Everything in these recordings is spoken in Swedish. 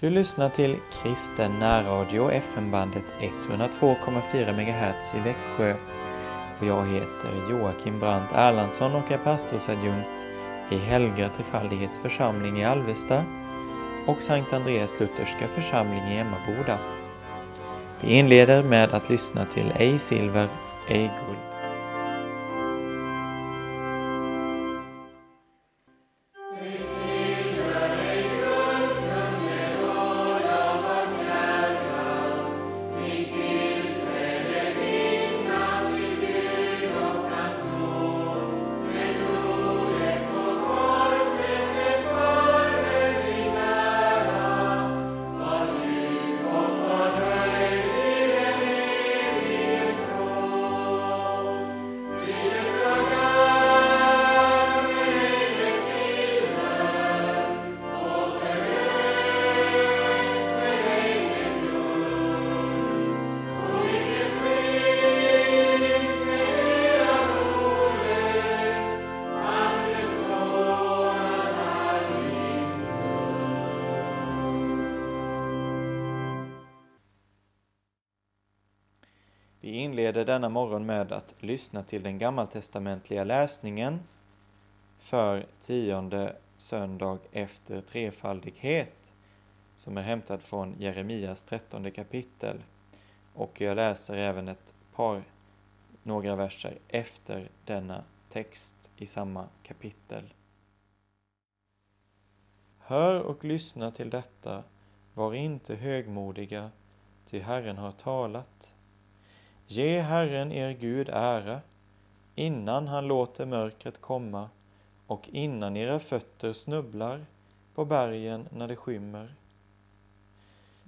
Du lyssnar till Kristen närradio FM-bandet 102,4 MHz i Växjö. Och jag heter Joakim Brandt Erlandsson och är pastorsadjunkt i Helga Trefaldighets församling i Alvesta och Sankt Andreas Lutherska församling i Emmaboda. Vi inleder med att lyssna till Ej silver, ej guld. Inleder denna morgon med att lyssna till den gammaltestamentliga läsningen för tionde söndag efter trefaldighet som är hämtad från Jeremias trettonde kapitel. Och jag läser även ett par, några verser efter denna text i samma kapitel. Hör och lyssna till detta, var inte högmodiga, ty Herren har talat. Ge Herren er Gud ära, innan han låter mörkret komma och innan era fötter snubblar på bergen när det skymmer.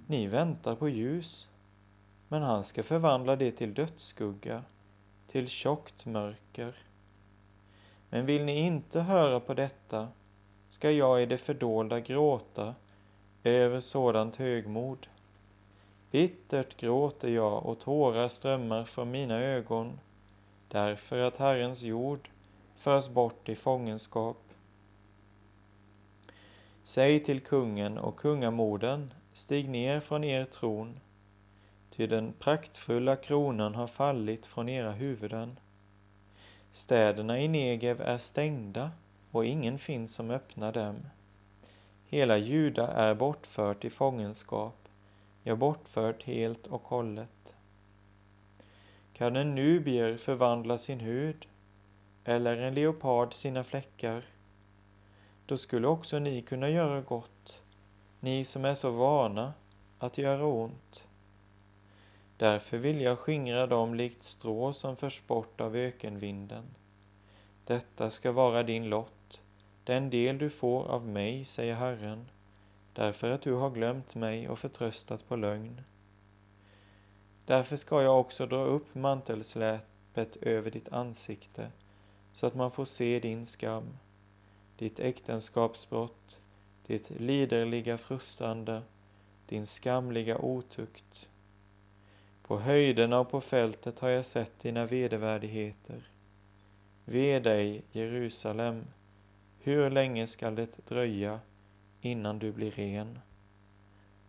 Ni väntar på ljus, men han ska förvandla det till dödsskugga, till tjockt mörker. Men vill ni inte höra på detta, ska jag i det fördolda gråta över sådant högmod. Bittert gråter jag och tårar strömmar från mina ögon, därför att Herrens jord förs bort i fångenskap. Säg till kungen och kungamodern, stig ner från er tron, ty den praktfulla kronan har fallit från era huvuden. Städerna i Negev är stängda och ingen finns som öppnar dem. Hela Juda är bortfört i fångenskap ja, bortfört helt och hållet. Kan en nubier förvandla sin hud eller en leopard sina fläckar, då skulle också ni kunna göra gott, ni som är så vana att göra ont. Därför vill jag skingra dem likt strå som förs bort av ökenvinden. Detta ska vara din lott, den del du får av mig, säger Herren därför att du har glömt mig och förtröstat på lögn. Därför ska jag också dra upp mantelsläpet över ditt ansikte, så att man får se din skam, ditt äktenskapsbrott, ditt liderliga frustrande, din skamliga otukt. På höjderna och på fältet har jag sett dina vedervärdigheter. Ve dig, Jerusalem, hur länge skall det dröja innan du blir ren.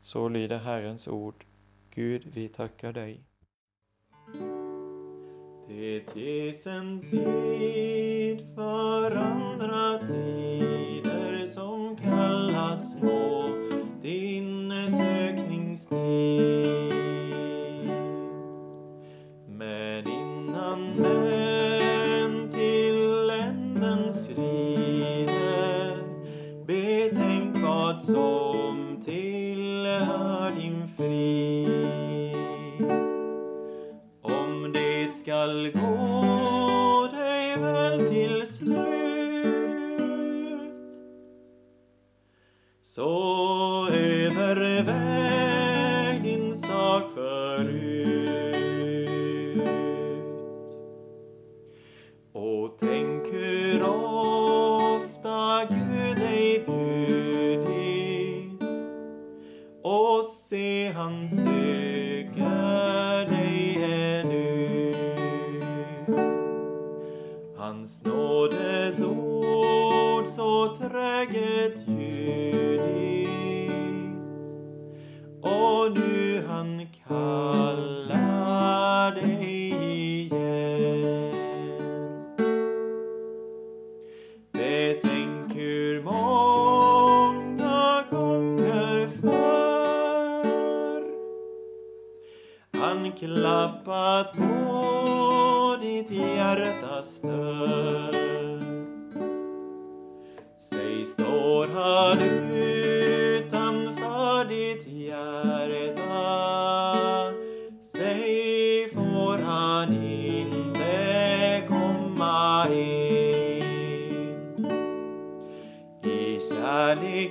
Så lyder Herrens ord. Gud, vi tackar dig. Det ges en tid för andra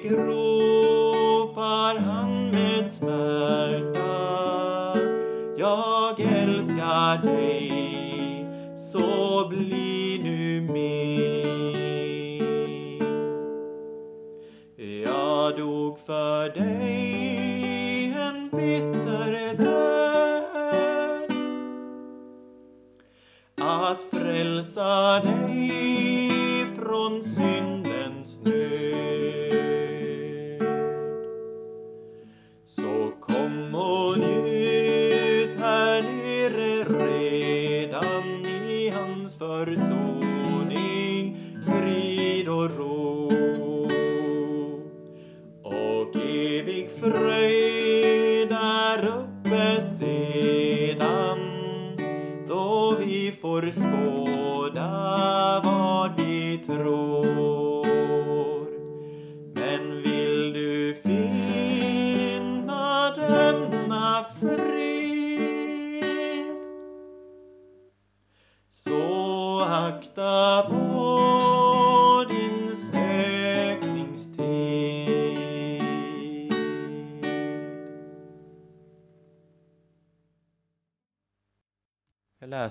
que vi får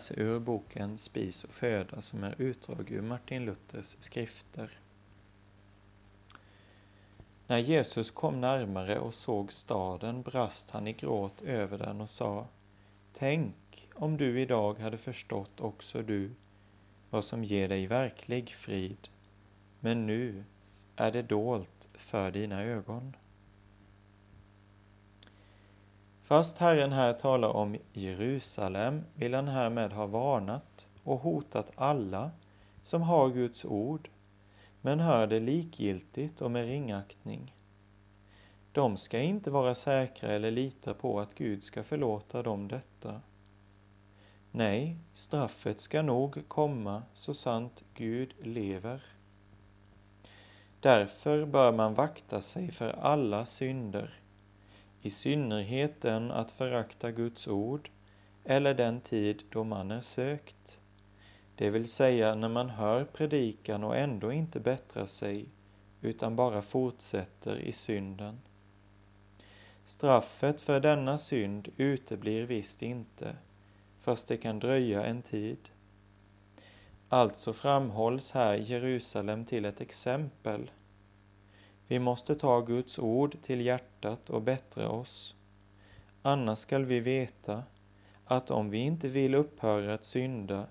läsa ur boken Spis och föda som är utdrag ur Martin Luthers skrifter. När Jesus kom närmare och såg staden brast han i gråt över den och sa Tänk om du idag hade förstått också du vad som ger dig verklig frid, men nu är det dolt för dina ögon. Fast Herren här talar om Jerusalem vill han härmed ha varnat och hotat alla som har Guds ord men hör det likgiltigt och med ringaktning. De ska inte vara säkra eller lita på att Gud ska förlåta dem detta. Nej, straffet ska nog komma så sant Gud lever. Därför bör man vakta sig för alla synder, i synnerhet den att förakta Guds ord eller den tid då man är sökt, det vill säga när man hör predikan och ändå inte bättrar sig utan bara fortsätter i synden. Straffet för denna synd uteblir visst inte, fast det kan dröja en tid. Alltså framhålls här Jerusalem till ett exempel. Vi måste ta Guds ord till hjärtat och bättra oss. Annars skall vi veta att om vi inte vill upphöra att synda,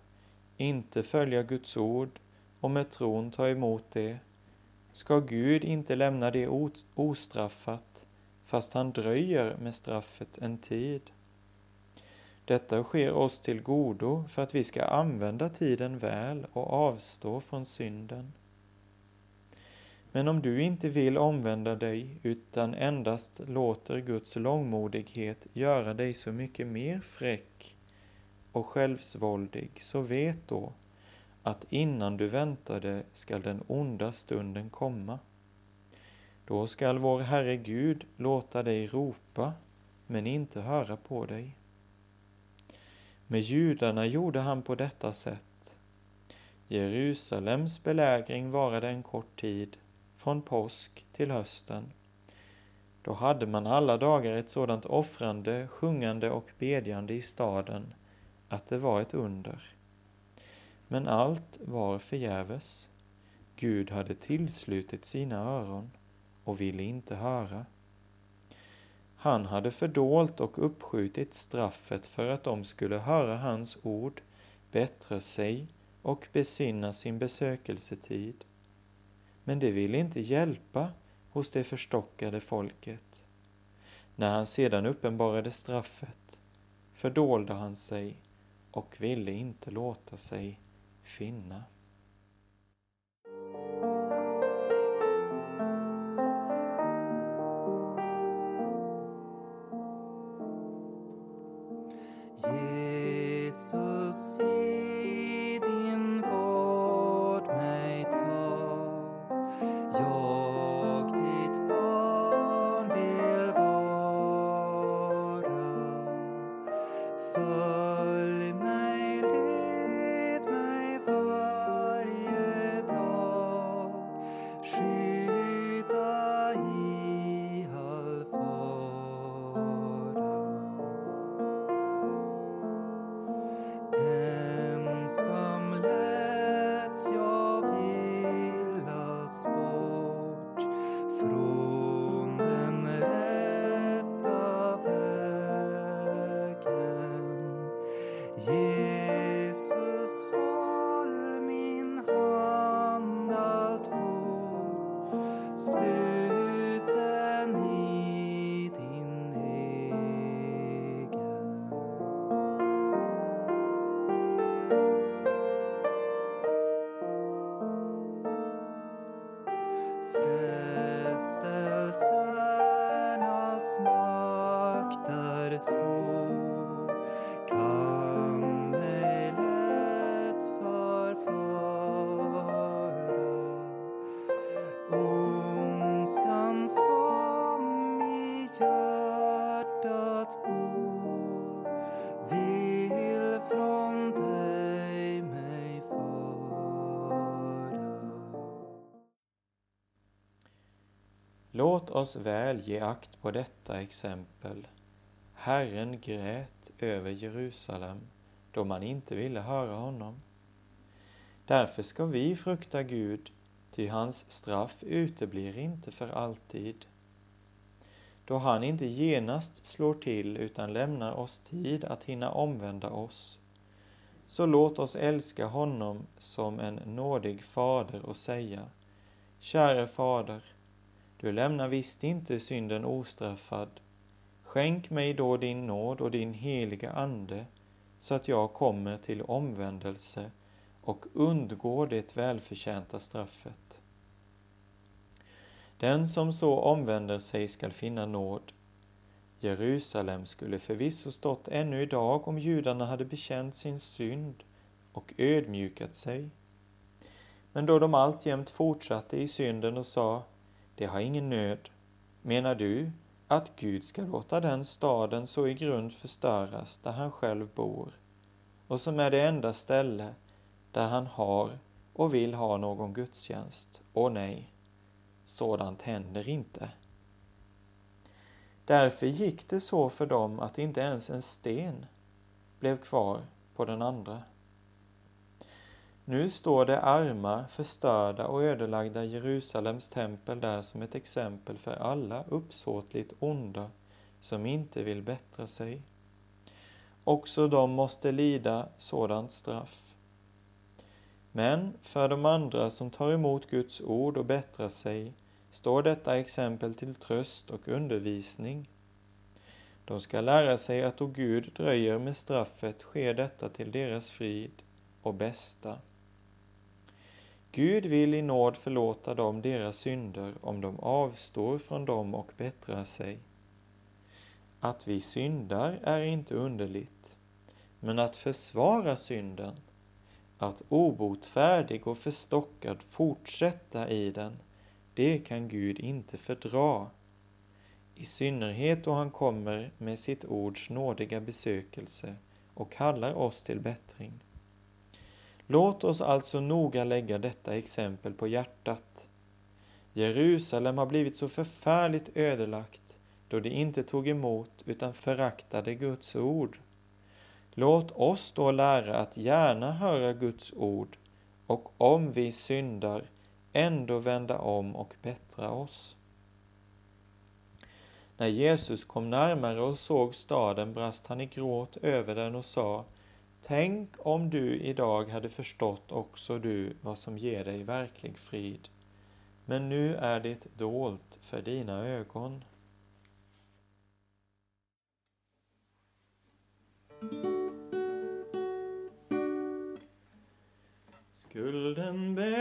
inte följa Guds ord och med tron ta emot det, ska Gud inte lämna det ostraffat fast han dröjer med straffet en tid. Detta sker oss till godo för att vi ska använda tiden väl och avstå från synden. Men om du inte vill omvända dig utan endast låter Guds långmodighet göra dig så mycket mer fräck och självsvåldig, så vet då att innan du väntade skall den onda stunden komma. Då skall vår Herre Gud låta dig ropa, men inte höra på dig. Med judarna gjorde han på detta sätt. Jerusalems belägring varade en kort tid, från påsk till hösten. Då hade man alla dagar ett sådant offrande, sjungande och bedjande i staden att det var ett under. Men allt var förgäves. Gud hade tillslutit sina öron och ville inte höra. Han hade fördolt och uppskjutit straffet för att de skulle höra hans ord, bättra sig och besinna sin besökelsetid. Men det ville inte hjälpa hos det förstockade folket. När han sedan uppenbarade straffet fördolde han sig och ville inte låta sig finna. Låt oss väl ge akt på detta exempel. Herren grät över Jerusalem då man inte ville höra honom. Därför ska vi frukta Gud, ty hans straff uteblir inte för alltid. Då han inte genast slår till utan lämnar oss tid att hinna omvända oss. Så låt oss älska honom som en nådig fader och säga Käre fader, du lämnar visst inte synden ostraffad. Skänk mig då din nåd och din heliga Ande, så att jag kommer till omvändelse och undgår det välförtjänta straffet. Den som så omvänder sig skall finna nåd. Jerusalem skulle förvisso stått ännu idag om judarna hade bekänt sin synd och ödmjukat sig. Men då de alltjämt fortsatte i synden och sa det har ingen nöd. Menar du att Gud ska låta den staden så i grund förstöras där han själv bor och som är det enda ställe där han har och vill ha någon gudstjänst? Åh nej, sådant händer inte. Därför gick det så för dem att inte ens en sten blev kvar på den andra. Nu står det arma, förstörda och ödelagda Jerusalems tempel där som ett exempel för alla uppsåtligt onda som inte vill bättra sig. Också de måste lida sådant straff. Men för de andra som tar emot Guds ord och bättrar sig står detta exempel till tröst och undervisning. De ska lära sig att då Gud dröjer med straffet sker detta till deras frid och bästa. Gud vill i nåd förlåta dem deras synder om de avstår från dem och bättrar sig. Att vi syndar är inte underligt, men att försvara synden, att obotfärdig och förstockad fortsätta i den, det kan Gud inte fördra. I synnerhet då han kommer med sitt ords nådiga besökelse och kallar oss till bättring. Låt oss alltså noga lägga detta exempel på hjärtat. Jerusalem har blivit så förfärligt ödelagt då de inte tog emot utan föraktade Guds ord. Låt oss då lära att gärna höra Guds ord och om vi syndar ändå vända om och bättra oss. När Jesus kom närmare och såg staden brast han i gråt över den och sa Tänk om du idag hade förstått också du vad som ger dig verklig frid, men nu är det dolt för dina ögon. Skulden ber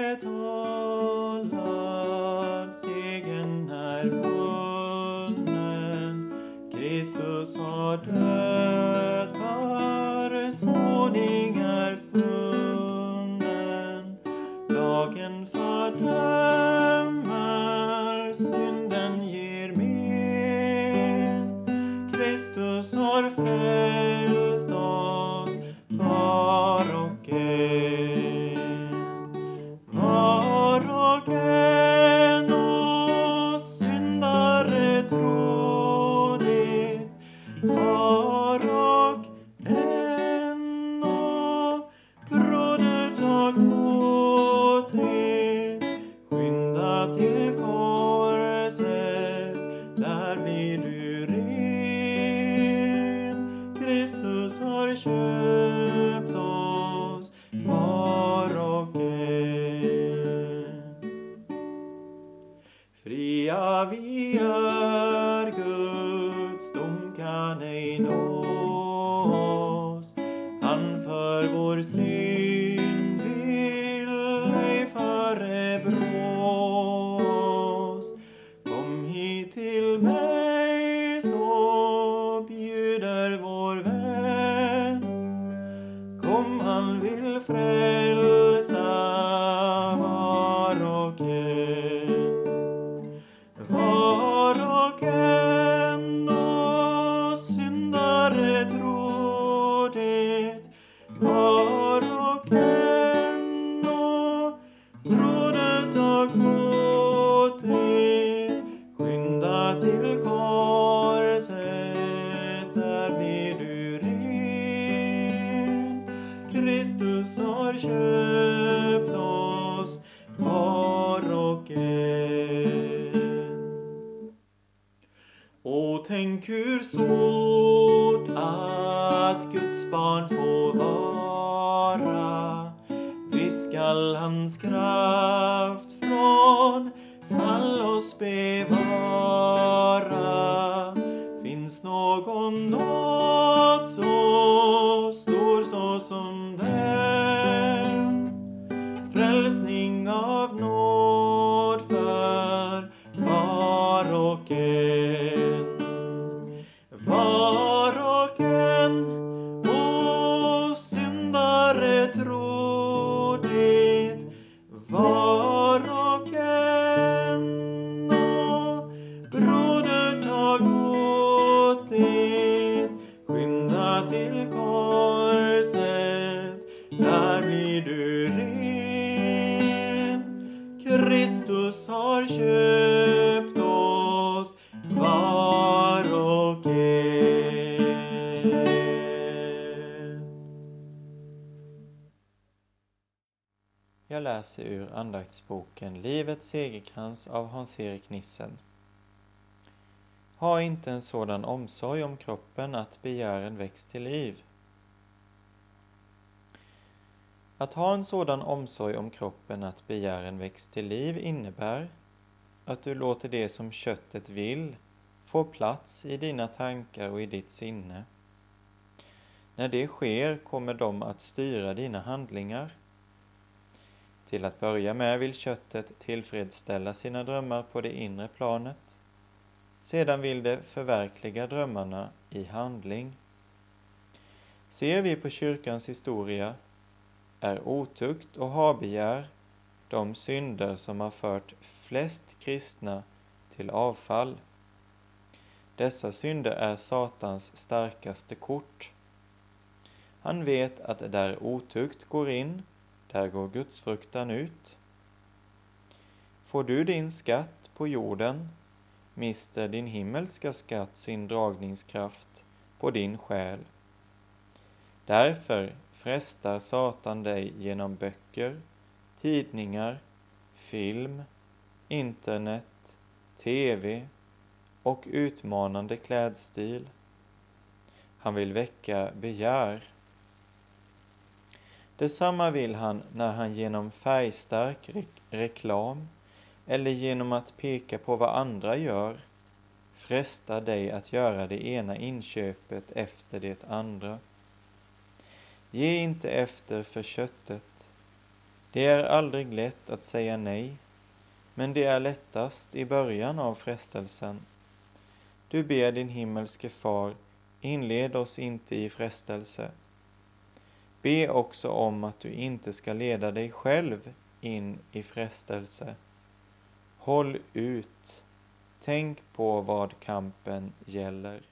korset, där blir du ren. Kristus har köpt oss var och en. Fria vi är, syndare läser ur andaktsboken Livets segerkrans av Hans-Erik Nissen. Ha inte en sådan omsorg om kroppen att begären väcks till liv. Att ha en sådan omsorg om kroppen att begären väcks till liv innebär att du låter det som köttet vill få plats i dina tankar och i ditt sinne. När det sker kommer de att styra dina handlingar. Till att börja med vill köttet tillfredsställa sina drömmar på det inre planet. Sedan vill det förverkliga drömmarna i handling. Ser vi på kyrkans historia är otukt och habegär de synder som har fört flest kristna till avfall. Dessa synder är Satans starkaste kort. Han vet att där otukt går in, här går gudsfruktan ut. Får du din skatt på jorden mister din himmelska skatt sin dragningskraft på din själ. Därför frestar Satan dig genom böcker, tidningar, film, internet, tv och utmanande klädstil. Han vill väcka begär. Detsamma vill han när han genom färgstark re reklam eller genom att peka på vad andra gör frestar dig att göra det ena inköpet efter det andra. Ge inte efter för köttet. Det är aldrig lätt att säga nej, men det är lättast i början av frestelsen. Du ber din himmelske far, inled oss inte i frestelse. Be också om att du inte ska leda dig själv in i frestelse. Håll ut. Tänk på vad kampen gäller.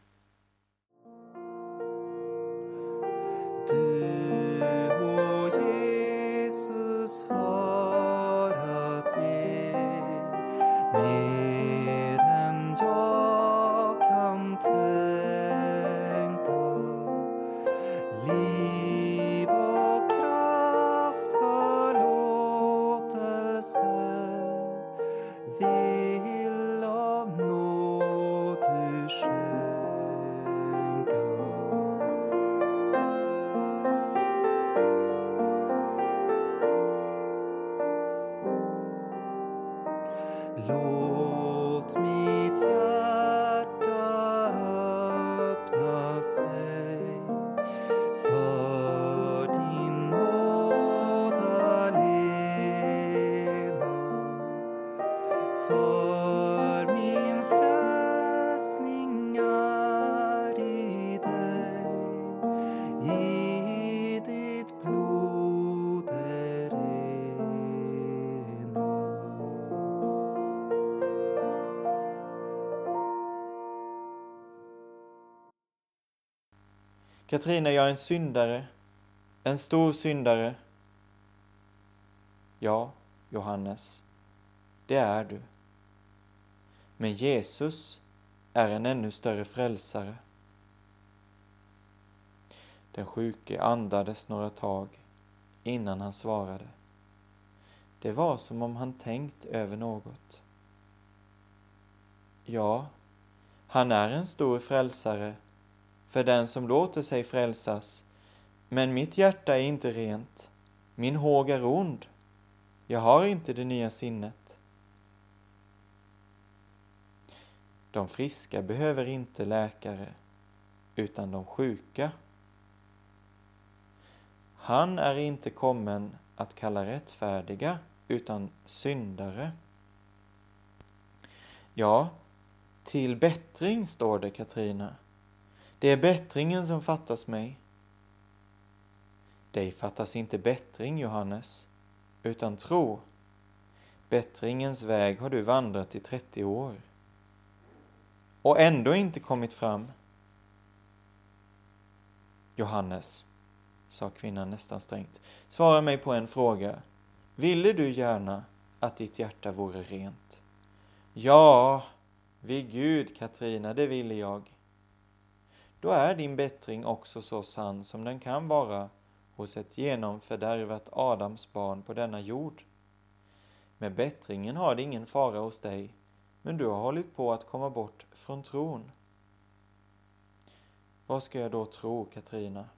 Katrina, jag är en syndare, en stor syndare. Ja, Johannes, det är du. Men Jesus är en ännu större frälsare. Den sjuke andades några tag innan han svarade. Det var som om han tänkt över något. Ja, han är en stor frälsare för den som låter sig frälsas. Men mitt hjärta är inte rent. Min håg är ond. Jag har inte det nya sinnet. De friska behöver inte läkare, utan de sjuka. Han är inte kommen att kalla rättfärdiga, utan syndare. Ja, till bättring står det, Katrina. Det är bättringen som fattas mig. Dig fattas inte bättring, Johannes, utan tro. Bättringens väg har du vandrat i 30 år och ändå inte kommit fram. Johannes, sa kvinnan nästan strängt, svara mig på en fråga. Ville du gärna att ditt hjärta vore rent? Ja, vid Gud, Katrina, det ville jag då är din bättring också så sann som den kan vara hos ett genomfördärvat Adams barn på denna jord. Med bättringen har det ingen fara hos dig, men du har hållit på att komma bort från tron. Vad ska jag då tro, Katrina?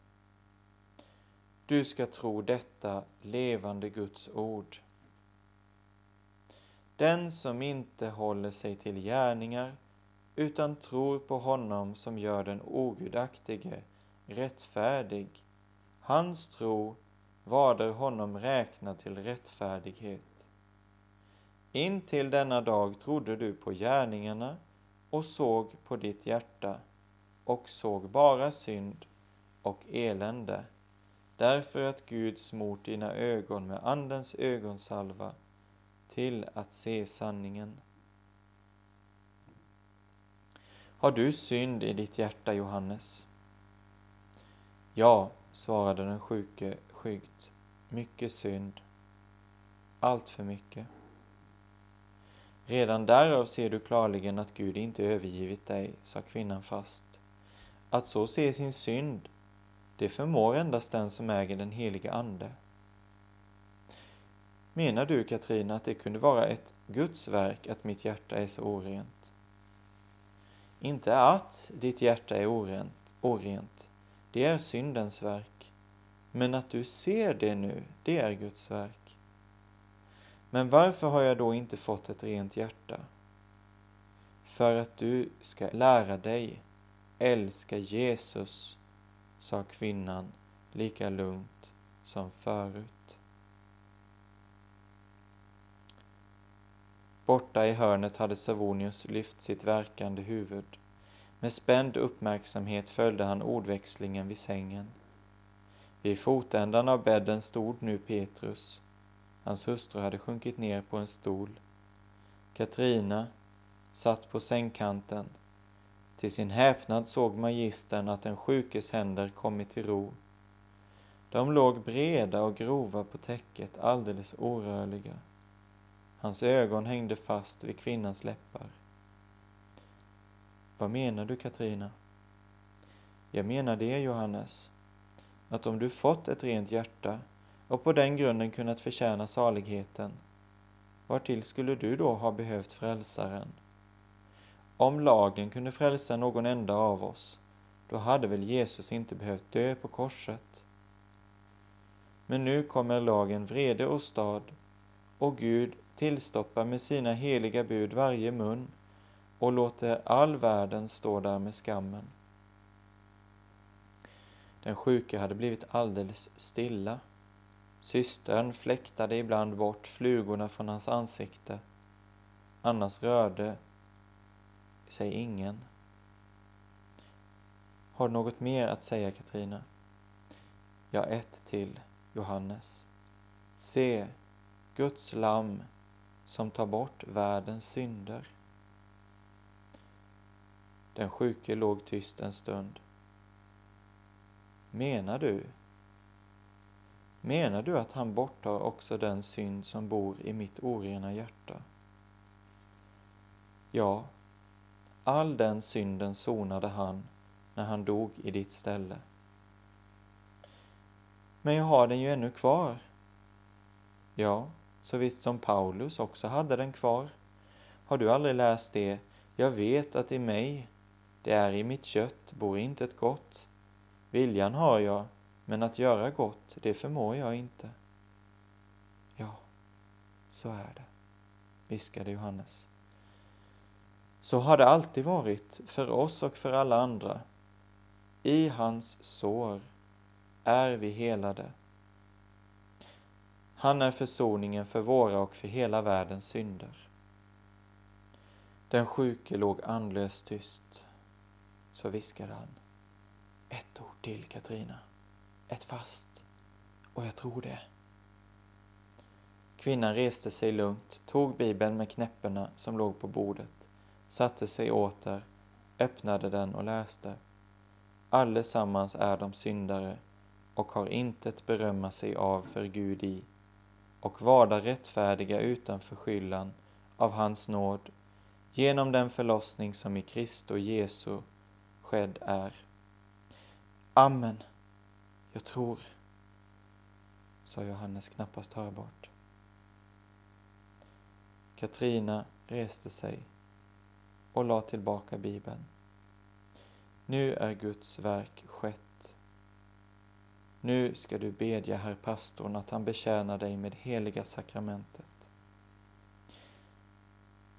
Du ska tro detta levande Guds ord. Den som inte håller sig till gärningar utan tror på honom som gör den ogudaktige rättfärdig. Hans tro vader honom räknad till rättfärdighet. In till denna dag trodde du på gärningarna och såg på ditt hjärta och såg bara synd och elände, därför att Gud smort dina ögon med Andens ögonsalva till att se sanningen. Har du synd i ditt hjärta, Johannes? Ja, svarade den sjuke skyggt. Mycket synd. Allt för mycket. Redan därav ser du klarligen att Gud inte övergivit dig, sa kvinnan fast. Att så se sin synd, det förmår endast den som äger den helige Ande. Menar du, Katrina, att det kunde vara ett Guds verk att mitt hjärta är så orent? Inte att ditt hjärta är orent, orent, det är syndens verk. Men att du ser det nu, det är Guds verk. Men varför har jag då inte fått ett rent hjärta? För att du ska lära dig älska Jesus, sa kvinnan lika lugnt som förut. Borta i hörnet hade Savonius lyft sitt verkande huvud. Med spänd uppmärksamhet följde han ordväxlingen vid sängen. Vid fotändan av bädden stod nu Petrus. Hans hustru hade sjunkit ner på en stol. Katrina satt på sängkanten. Till sin häpnad såg magistern att den sjukes händer kommit till ro. De låg breda och grova på täcket, alldeles orörliga. Hans ögon hängde fast vid kvinnans läppar. Vad menar du, Katrina? Jag menar det, Johannes, att om du fått ett rent hjärta och på den grunden kunnat förtjäna saligheten, vartill skulle du då ha behövt frälsaren? Om lagen kunde frälsa någon enda av oss, då hade väl Jesus inte behövt dö på korset? Men nu kommer lagen vrede och stad, och Gud tillstoppar med sina heliga bud varje mun och låter all världen stå där med skammen. Den sjuke hade blivit alldeles stilla. Systern fläktade ibland bort flugorna från hans ansikte. Annars rörde sig ingen. Har du något mer att säga, Katrina? Ja, ett till, Johannes. Se, Guds lamm som tar bort världens synder. Den sjuke låg tyst en stund. Menar du? Menar du att han borttar också den synd som bor i mitt orena hjärta? Ja, all den synden sonade han när han dog i ditt ställe. Men jag har den ju ännu kvar. Ja, så visst som Paulus också hade den kvar. Har du aldrig läst det? Jag vet att i mig, det är i mitt kött, bor inte ett gott. Viljan har jag, men att göra gott, det förmår jag inte. Ja, så är det, viskade Johannes. Så har det alltid varit, för oss och för alla andra. I hans sår är vi helade. Han är försoningen för våra och för hela världens synder. Den sjuke låg andlöst tyst. Så viskade han. Ett ord till, Katrina. Ett fast. Och jag tror det. Kvinnan reste sig lugnt, tog bibeln med knäpparna som låg på bordet, satte sig åter, öppnade den och läste. Allesammans är de syndare och har intet berömma sig av för Gud i och varda rättfärdiga utan förskyllan av hans nåd genom den förlossning som i Kristo Jesu skedd är. Amen. Jag tror, sa Johannes knappast hörbart. Katrina reste sig och la tillbaka bibeln. Nu är Guds verk skett nu ska du bedja herr pastorn att han betjänar dig med heliga sakramentet.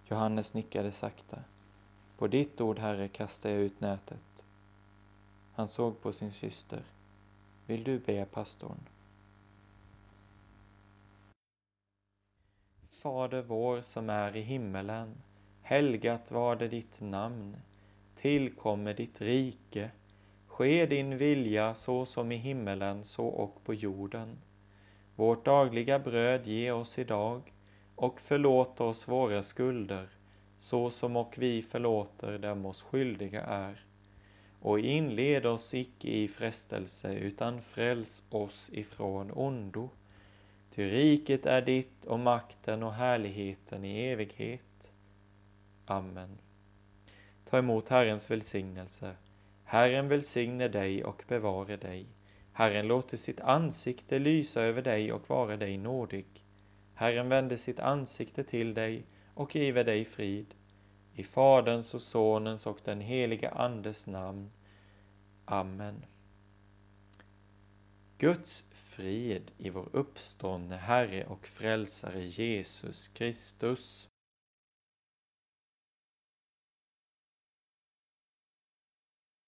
Johannes nickade sakta. På ditt ord, Herre, kastar jag ut nätet. Han såg på sin syster. Vill du be pastorn? Fader vår som är i himmelen. Helgat var det ditt namn. Tillkommer ditt rike. Ske din vilja så som i himmelen så och på jorden. Vårt dagliga bröd ge oss idag och förlåt oss våra skulder så som och vi förlåter dem oss skyldiga är. Och inled oss icke i frestelse utan fräls oss ifrån ondo. Ty riket är ditt och makten och härligheten i evighet. Amen. Ta emot Herrens välsignelse Herren välsigne dig och bevare dig. Herren låter sitt ansikte lysa över dig och vara dig nådig. Herren vände sitt ansikte till dig och give dig frid. I Faderns och Sonens och den helige Andes namn. Amen. Guds frid i vår uppståndne Herre och Frälsare Jesus Kristus.